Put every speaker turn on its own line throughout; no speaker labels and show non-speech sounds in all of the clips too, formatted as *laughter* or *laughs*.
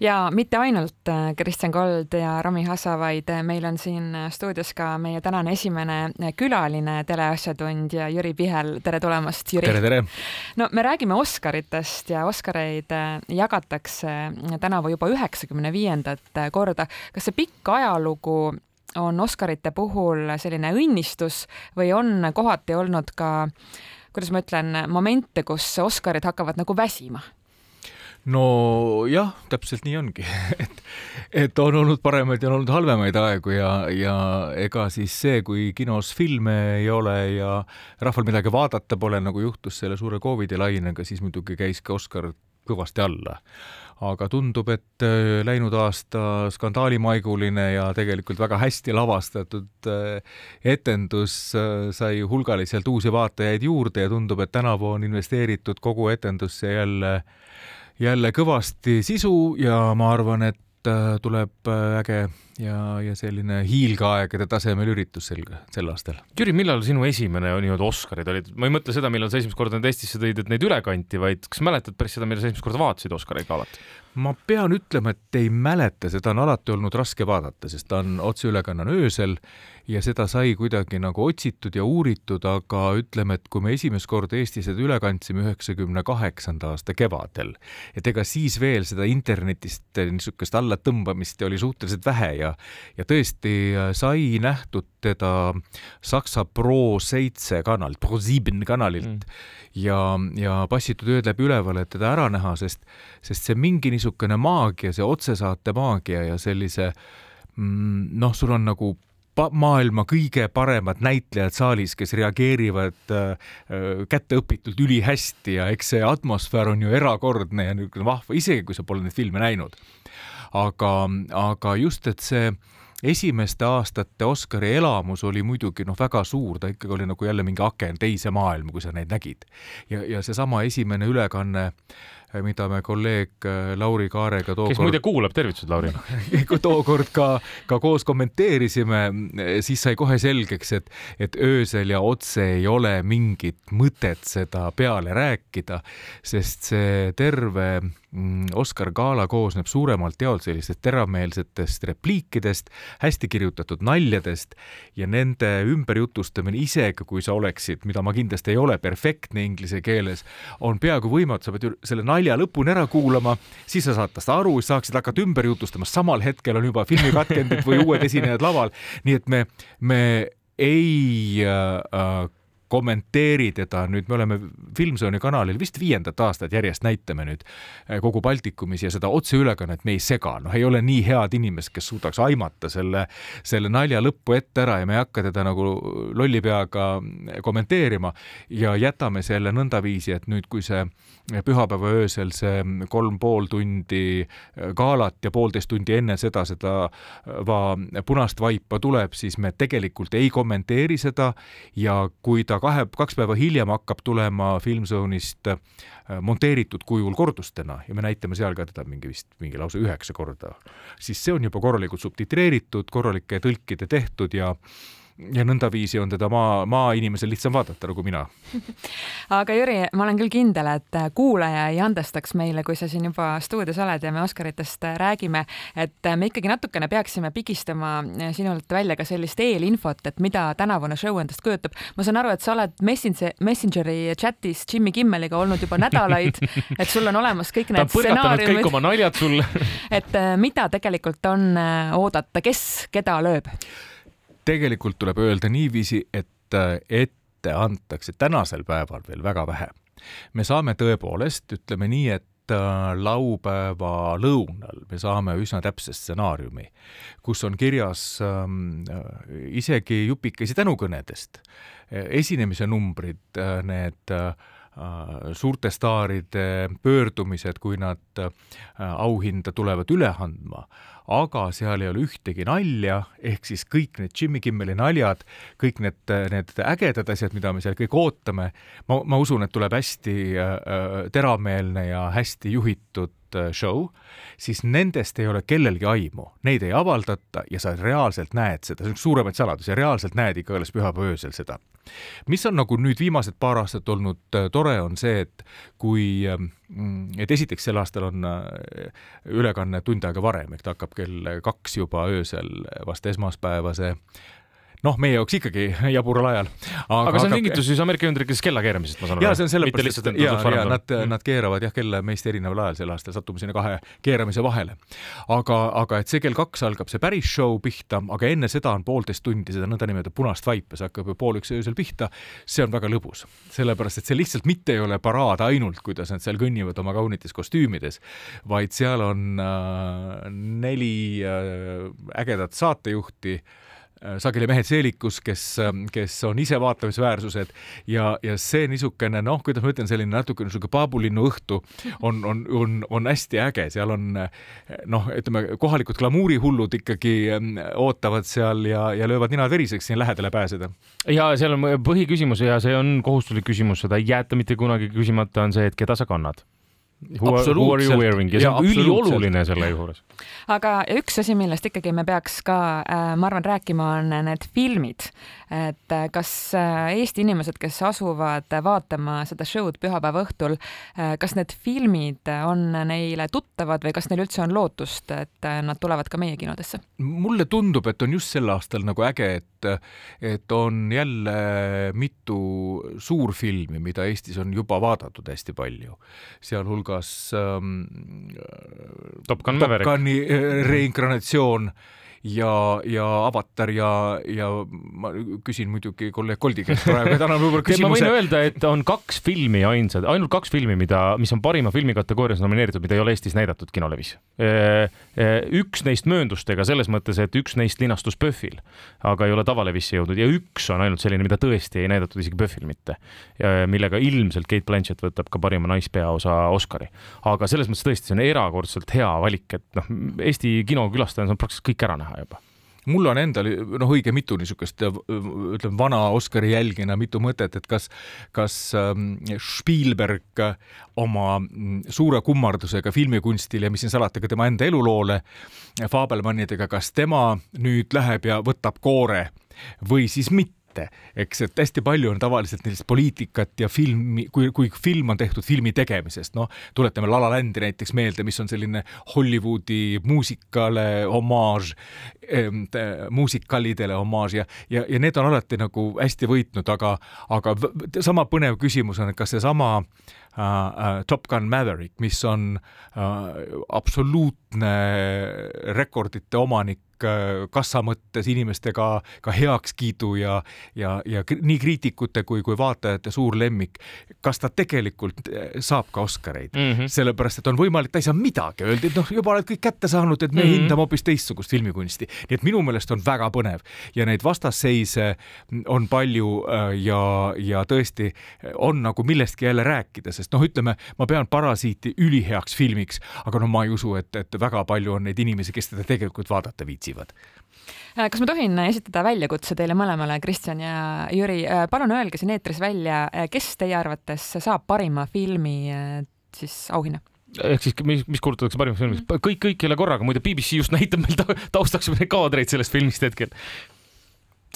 ja mitte ainult äh, Kristjan Kold ja Rami Hassa, vaid äh, meil on siin äh, stuudios ka meie tänane esimene külaline teleasjatundja Jüri Pihel, tere tulemast, Jüri!
tere, tere!
no me räägime Oscaritest ja Oscareid jagatakse tänavu juba üheksakümne viiendat korda. kas see pikk ajalugu on Oscarite puhul selline õnnistus või on kohati olnud ka kuidas ma ütlen, momente, kus Oscarid hakkavad nagu väsima
nojah, täpselt nii ongi *laughs* et, et on olnud paremaid ja on olnud halvemaid aegu ja, ja ega siis see, kui kinos filme ei ole ja rahval midagi vaadata pole, nagu juhtus selle suure Covidi lainega, siis muidugi käis ka Oscar kõvasti alla. aga tundub, et äh, läinud aasta skandaalimaiguline ja tegelikult väga hästi lavastatud äh, etendus äh, sai hulgaliselt uusi vaatajaid juurde ja tundub, et tänavu on investeeritud kogu etendusse jälle jälle kõvasti sisu ja ma arvan, et äh, tuleb äh, äge ja, ja selline hiilgeaegade tasemel üritus sel, sel aastal.
Jüri, millal sinu esimene nii-öelda Oscarid olid? ma ei mõtle seda, millal sa esimest korda nüüd Eestisse tõid, et neid üle kanti, vaid kas mäletad päris seda, millal sa esimest korda vaatasid Oscareid ka alati?
ma pean ütlema, et ei mäleta, seda on alati olnud raske vaadata, sest ta on otseülekanne on öösel ja seda sai kuidagi nagu otsitud ja uuritud, aga ütleme, et kui me esimest korda Eestis seda üle kandsime üheksakümne kaheksanda aasta kevadel, et ega siis veel seda internetist niisugust allatõmbamist oli suhteliselt vähe ja ja tõesti äh, sai nähtud teda Saksa Pro seitse kanalilt, Pro Sieben kanalilt mm. ja, ja passitud ööd läbi üleval, et teda ära näha, sest, sest see mingi niisugune maagia, see otsesaate maagia ja sellise mm, noh, sul on nagu maailma kõige paremad näitlejad saalis, kes reageerivad äh, äh, kätteõpitult ülihästi ja eks see atmosfäär on ju erakordne ja niisugune vahva, isegi kui sa pole neid filme näinud. aga, aga just, et see esimeste aastate Oscari elamus oli muidugi noh, väga suur, ta ikkagi oli nagu jälle mingi aken teise maailma, kui sa neid nägid. ja, ja seesama esimene ülekanne mida me kolleeg eh, Lauri Kaarega
tookord kes muide kuulab, tervitused, Lauri. *laughs*
tookord ka, ka koos kommenteerisime, eh, siis sai kohe selgeks, et, et öösel ja otse ei ole mingit mõtet seda peale rääkida, sest see terve Oscar gala koosneb suuremalt jaolt sellistest teravmeelsetest repliikidest, hästi kirjutatud naljadest ja nende ümberjutustamine, isegi kui sa oleksid, mida ma kindlasti ei ole, perfektne inglise keeles, on peaaegu võimatu, sa pead ju selle nalja lõpuni ära kuulama, siis sa saad tast aru, saaksid hakata ümber jutustama, samal hetkel on juba filmikatkendid või uued esinejad laval. nii et me, me ei äh, kommenteeri teda nüüd, me oleme Filmzone'i kanalil vist viiendat aastat järjest näitame nüüd eh, kogu Baltikumis ja seda otseülekannet me ei sega, noh, ei ole nii head inimest, kes suudaks aimata selle, selle nalja lõppu ette ära ja me ei hakka teda nagu lolli peaga kommenteerima ja jätame selle nõndaviisi, et nüüd, kui see pühapäeva öösel see kolm pool tundi galat ja poolteist tundi enne seda seda va punast vaipa tuleb, siis me tegelikult ei kommenteeri seda ja kui ta ta kahe, kaks päeva hiljem hakkab tulema Filmzone'ist äh, monteeritud kujul kordustena ja me näitame seal ka teda mingi vist mingi lausa üheksa korda, siis see on juba korralikult subtitreeritud, korralike tõlkide tehtud ja ja nõndaviisi on teda maa, maainimesel lihtsam vaadata nagu mina *laughs*
aga Jüri, ma olen küll kindel, et kuulaja ei andestaks meile, kui sa siin juba stuudios oled ja me Oscaritest räägime, et me ikkagi natukene peaksime pigistama sinult välja ka sellist eelinfot, et mida tänavune show endast kujutab. ma saan aru, et sa oled Messenger, Messengeri chatis Jimmy Kimmeliga olnud juba nädalaid, *laughs* et sul on olemas kõik need
stsenaariumid. kõik oma naljad sulle *laughs*
et mida tegelikult on oodata, kes keda lööb?
Tegelikult tuleb öelda niiviisi, et äh, ette antakse tänasel päeval veel väga vähe. me saame tõepoolest, ütleme nii, et äh, laupäeva lõunal me saame üsna täpse stsenaariumi, kus on kirjas ähm, äh, isegi jupikesi tänukõnedest, esinemise numbrid, need äh, suurte staaride pöördumised, kui nad auhinda tulevad üle andma, aga seal ei ole ühtegi nalja, ehk siis kõik need Jimmy Kimmeli naljad, kõik need, need ägedad asjad, mida me seal kõik ootame, ma, ma usun, et tuleb hästi äh, äh teravmeelne ja hästi juhitud äh, show, siis nendest ei ole kellelgi aimu, neid ei avaldata ja sa reaalselt näed seda, see on üks suuremaid saladusi, reaalselt näed ikka alles pühapäeva öösel seda. mis on nagu nüüd viimased paar aastat olnud äh, tore, on see, et kui, ähm, et esiteks sel aastal on ülekanne tund aega varem, ehk ta hakkab kell kaks juba öösel vast esmaspäevase noh, meie jaoks ikkagi *laughs* jabural ajal.
aga see on tingitus siis Ameerika Ühendriikides kella keeramisest, ma saan
aru? jaa, see on sellepärast, et ja, ja nad mm., nad keeravad jah kella meist erineval ajal sel aastal, sattume sinna kahe keeramise vahele. aga, aga et see kell kaks algab see päris show pihta, aga enne seda on poolteist tundi seda nõndanimetatud punast vaipa, see hakkab ju pool üks öösel pihta. see on väga lõbus, sellepärast et see lihtsalt mitte ei ole paraad ainult, kuidas nad seal kõnnivad oma kaunites kostüümides, vaid seal on äh, neli äh, ägedat saatejuhti Äh, sageli mehed seelikus, kes, ähm, kes on ise vaatamisväärsused. Ja, ja see niisugune noh, kuidas ma ütlen, selline natuke niisugune paabulinnu õhtu on, on, on, on hästi äge, seal on noh, ütleme kohalikud glamuurihullud ikkagi ähm, ootavad seal ja, ja löövad ninad veriseks sinna lähedale pääseda.
ja seal on põhiküsimus ja see on kohustuslik küsimus, seda ei jäeta mitte kunagi küsimata, on see, et keda sa kannad Who are, who are you wearing ja see on ülioluline selle juures.
aga üks asi, millest ikkagi me peaks ka äh,, ma arvan, rääkima, on need filmid. Et äh, kas äh, Eesti inimesed, kes asuvad vaatama seda show'd pühapäeva õhtul äh,, kas need filmid on neile tuttavad või kas neil üldse on lootust, et äh, nad tulevad ka meie kinodesse?
mulle tundub, et on just sel aastal nagu äge, et, et on jälle mitu suurfilmi, mida Eestis on juba vaadatud hästi palju, sealhulgas hulgas ähm,
Top Gun Maverick.
Top Guni äh, reinkarnatsioon ja, ja Avatar ja, ja ma küsin muidugi kolleeg Koldi käest praegu, et annan võib-olla *laughs* küsimuse.
ma võin öelda, et on kaks filmi ainsad, ainult kaks filmi, mida, mis on parima filmi kategoorias nomineeritud, mida ei ole Eestis näidatud kinolevis. üks neist mööndustega selles mõttes, et üks neist linastus PÖFFil, aga ei ole tavalevisse jõudnud ja üks on ainult selline, mida tõesti ei näidatud isegi PÖFFil mitte, millega ilmselt Kate Blanchett võtab ka parima naispeaosa Oscari. aga selles mõttes tõesti, see on erakordselt hea valik, et noh, Eesti kinokülastajana saab praktiliselt kõik ära näha juba.
mul on endal noh, õige mitu niisugust ütleme vana Oscari jälgina mitu mõtet, et kas, kas ähm, Spielberg oma mm, suure kummardusega filmikunstil ja mis siin salata, ka tema enda eluloole Fabelmannidega, kas tema nüüd läheb ja võtab koore või siis mitte ette, eks, et hästi palju on tavaliselt sellist poliitikat ja filmi, kui, kui film on tehtud filmi tegemisest, noh, tuletame La La Landi näiteks meelde, mis on selline Hollywoodi muusikale homaaž ähm,, muusikalidele homaaž ja, ja, ja need on alati nagu hästi võitnud, aga, aga sama põnev küsimus on, et kas seesama uh, uh, Top Gun Maverick, mis on uh, absoluutne rekordite omanik Äh, kassa mõttes inimestega ka heakskiidu ja, ja, ja nii kriitikute kui, kui vaatajate suur lemmik. kas ta tegelikult äh, saab ka Oscareid mm, -hmm. sellepärast et on võimalik, ta ei saa midagi, öeldi, et noh, juba oled kõik kätte saanud, et me mm -hmm. hindame hoopis teistsugust filmikunsti. nii et minu meelest on väga põnev ja neid vastasseise on palju äh, ja, ja tõesti on nagu millestki jälle rääkida, sest noh, ütleme, ma pean Parasiiti üliheaks filmiks, aga no ma ei usu, et, et väga palju on neid inimesi, kes teda tegelikult vaadata viitsivad otsivad
äh, kas ma tohin esitada väljakutse teile mõlemale, Kristjan ja Jüri, äh, palun öelge siin eetris välja, äh, kes teie arvates saab parima filmi siis auhinna?
ehk siis, mis, mis kuulutatakse parimaks filmiks mm, -hmm. kõik, kõikjale korraga, muide BBC just näitab meil taustaks kaadreid sellest filmist hetkel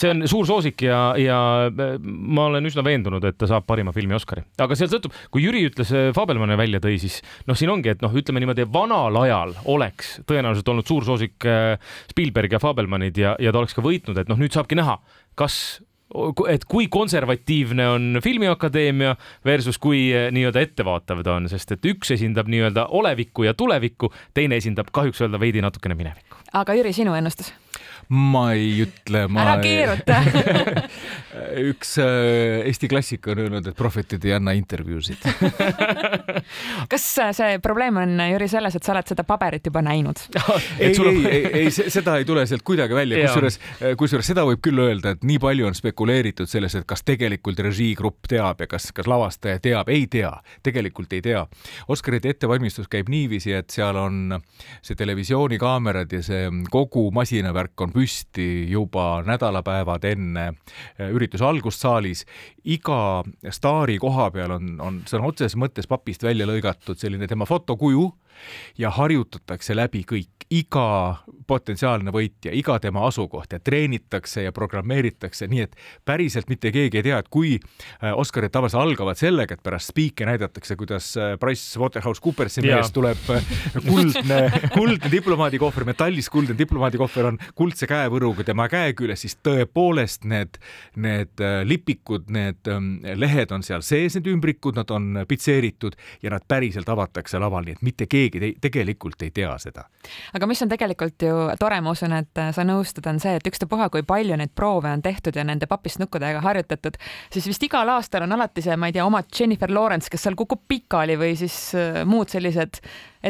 see on suur soosik ja, ja äh, ma olen üsna veendunud, et ta saab parima filmi Oscari, aga seal sõltub, kui Jüri ütles äh, Fabelmanni välja tõi, siis noh, siin ongi, et noh, ütleme niimoodi, vanal ajal oleks tõenäoliselt olnud suur soosik äh, Spielberg ja Fabelmannid ja, ja ta oleks ka võitnud, et noh, nüüd saabki näha, kas et kui konservatiivne on Filmiakadeemia versus kui nii-öelda ettevaatav ta on, sest et üks esindab nii-öelda olevikku ja tulevikku, teine esindab kahjuks öelda veidi natukene minevikku.
aga Jüri, sinu ennustus?
Ma ei ütle, ma.
ära keeruta. *laughs*
Üks äh, Eesti klassik on öelnud, et prohvetid ei anna intervjuusid. *laughs*
Kas see probleem on, Jüri, selles, et sa oled seda paberit juba näinud? *laughs*
Ei, ei, ei, ei, seda ei tule sealt kuidagi välja, kusjuures, äh, kusjuures seda võib küll öelda, et nii palju on spekuleeritud selles, et kas tegelikult režiigrupp teab ja kas, kas lavastaja teab, ei tea, tegelikult ei tea. Oscarite ettevalmistus käib niiviisi, et seal on see televisioonikaamerad ja see kogu masinavärk on püsti juba nädalapäevad enne äh, ürituse algust saalis. iga staari koha peal on, on sõna otseses mõttes papist välja lõigatud selline tema fotokuju ja harjutatakse läbi kõik, iga potentsiaalne võitja, iga tema asukoht ja treenitakse ja programmeeritakse, nii et päriselt mitte keegi ei tea, et kui äh, Oscarid tavaliselt algavad sellega, et pärast spiike näidatakse, kuidas äh, Price Waterhouse Coopersi mees tuleb äh, kuldne, *laughs* kuldne diplomaadikohver, metallist kuldne diplomaadikohver on kuldse käevõruga tema käe küljes, siis tõepoolest need, need lipikud, need ähm, lehed on seal sees, need ümbrikud, nad on pitseeritud ja nad päriselt avatakse laval, nii et mitte keegi keegi te tegelikult ei tea seda.
Aga mis on tegelikult ju tore, ma usun, et sa nõustud, on see, et ükstapuha, kui palju neid proove on tehtud ja nende papist nukkudega harjutatud, siis vist igal aastal on alati see, ma ei tea, oma Jennifer Lawrence, kes seal kukub pikali või siis äh, muud sellised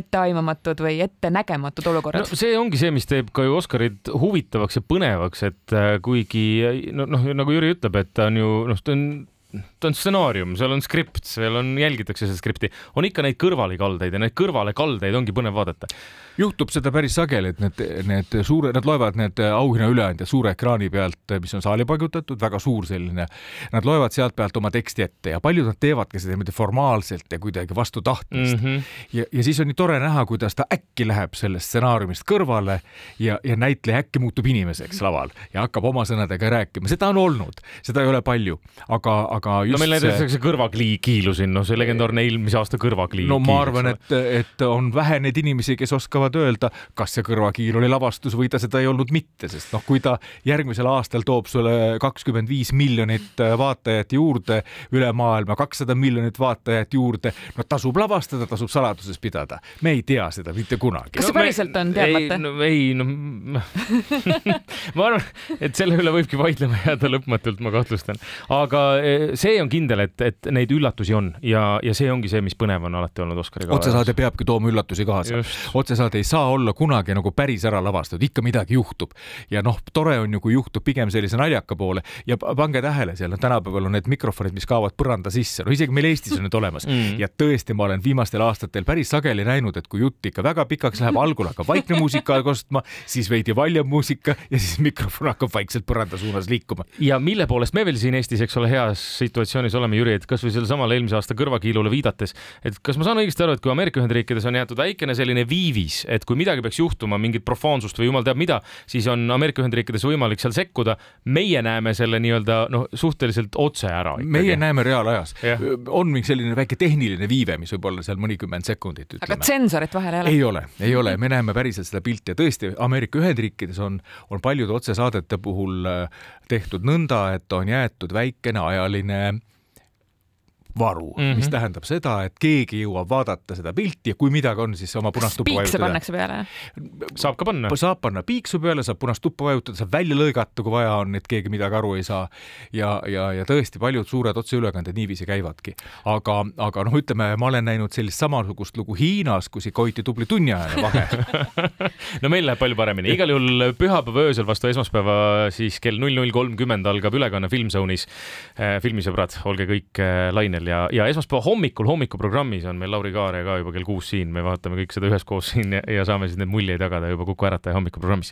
etteaimamatud või ettenägematud olukorrad
no,. see ongi see, mis teeb ka ju Oscarid huvitavaks ja põnevaks, et äh, kuigi noh no,, nagu Jüri ütleb, et ta on ju noh, ta on ta on stsenaarium, seal on skript, seal on, jälgitakse seda skripti, on ikka neid kõrvalekaldeid ja neid kõrvalekaldeid ongi põnev vaadata
juhtub seda päris sageli, et need, need suure, nad loevad need auhinnaüleandjad suure ekraani pealt, mis on saali paigutatud, väga suur selline. Nad loevad sealt pealt oma teksti ette ja paljud nad teevadki seda niimoodi formaalselt ja kuidagi vastu tahtmist mm. -hmm. ja, ja siis on nii tore näha, kuidas ta äkki läheb sellest stsenaariumist kõrvale ja, ja näitleja äkki muutub inimeseks laval ja hakkab oma sõnadega rääkima, seda on olnud, seda ei ole palju, aga, aga
just no meil näiteks see, kõrvakiilu siin, noh, see legendaarne eelmise aasta kõrvakiil.
no ma arvan, et, et on vähe neid inimesi, kes oskavad oskavad öelda, kas see kõrvakiil oli lavastus või ta seda ei olnud mitte, sest noh, kui ta järgmisel aastal toob sulle kakskümmend viis miljonit äh, vaatajat juurde üle maailma, kakssada miljonit vaatajat juurde, no tasub lavastada, tasub saladuses pidada. me ei tea seda mitte kunagi.
kas see päriselt on teadmata?
ei, no ei, no *laughs* ma arvan, et selle üle võibki vaidlema jääda lõpmatult, ma kahtlustan. aga eh, see on kindel, et, et neid üllatusi on ja, ja see ongi see, mis põnev on alati olnud Oscari
gala. otsesaade peabki tooma üllatusi kaasa. otsesaade ei saa olla kunagi nagu päris ära lavastatud, ikka midagi juhtub. ja noh, tore on ju, kui juhtub pigem sellise naljaka poole ja pange tähele, seal tänapäeval on need mikrofonid, mis kaovad põranda sisse, no isegi meil Eestis on need olemas mm. ja tõesti, ma olen viimastel aastatel päris sageli näinud, et kui jutt ikka väga pikaks läheb, algul hakkab vaikne muusika kostma, siis veidi valjem muusika ja siis mikrofon hakkab vaikselt põranda suunas liikuma.
ja mille poolest me veel siin Eestis, eks ole, heas situatsioonis oleme, Jüri, et kasvõi sellelesamale eelmise aasta kõrvakiilule viidates, et kas ma saan õigesti aru, et kui Ameerika Ühendriikides on jäetud väikene selline viivis, et kui midagi peaks juhtuma, mingit profansust või jumal teab mida, siis on Ameerika Ühendriikides võimalik seal sekkuda. meie näeme selle nii-öelda noh, suhteliselt otse ära.
meie näeme reaalajas. on mingi selline väike tehniline viive, mis võib olla seal mõnikümmend sekundit.
aga tsensorit vahel ei ole?
ei ole, ei ole, me näeme päriselt seda pilti ja tõesti, Ameerika Ühendriikides on, on paljude otsesaadete puhul äh, tehtud nõnda, et on jäetud väikene ajaline varu mm, -hmm. mis tähendab seda, et keegi jõuab vaadata seda pilti ja kui midagi on, siis oma punast tuppa
vajutada. pannakse peale?
saab ka panna.
saab panna piiksu peale, saab punast tuppa vajutada, saab välja lõigata, kui vaja on, et keegi midagi aru ei saa. ja, ja, ja tõesti paljud suured otseülekanded niiviisi käivadki. aga, aga noh, ütleme, ma olen näinud sellist samasugust lugu Hiinas, kus ikka hoiti tubli tunniajane vahe *laughs*
no meil läheb palju paremini, igal juhul pühapäeva öösel vastu esmaspäeva siis kell null null kolmkümmend algab ülekanne Filmzoonis. Eh, filmisõbrad, olge kõik eh, lainel lainel ja, ja esmaspäeva hommikul hommikuprogrammis on meil Lauri Kaare ka juba kell kuus siin, me vaatame kõik seda üheskoos siin ja, ja saame siis need muljeid jagada juba Kuku Ärataja hommikuprogrammis.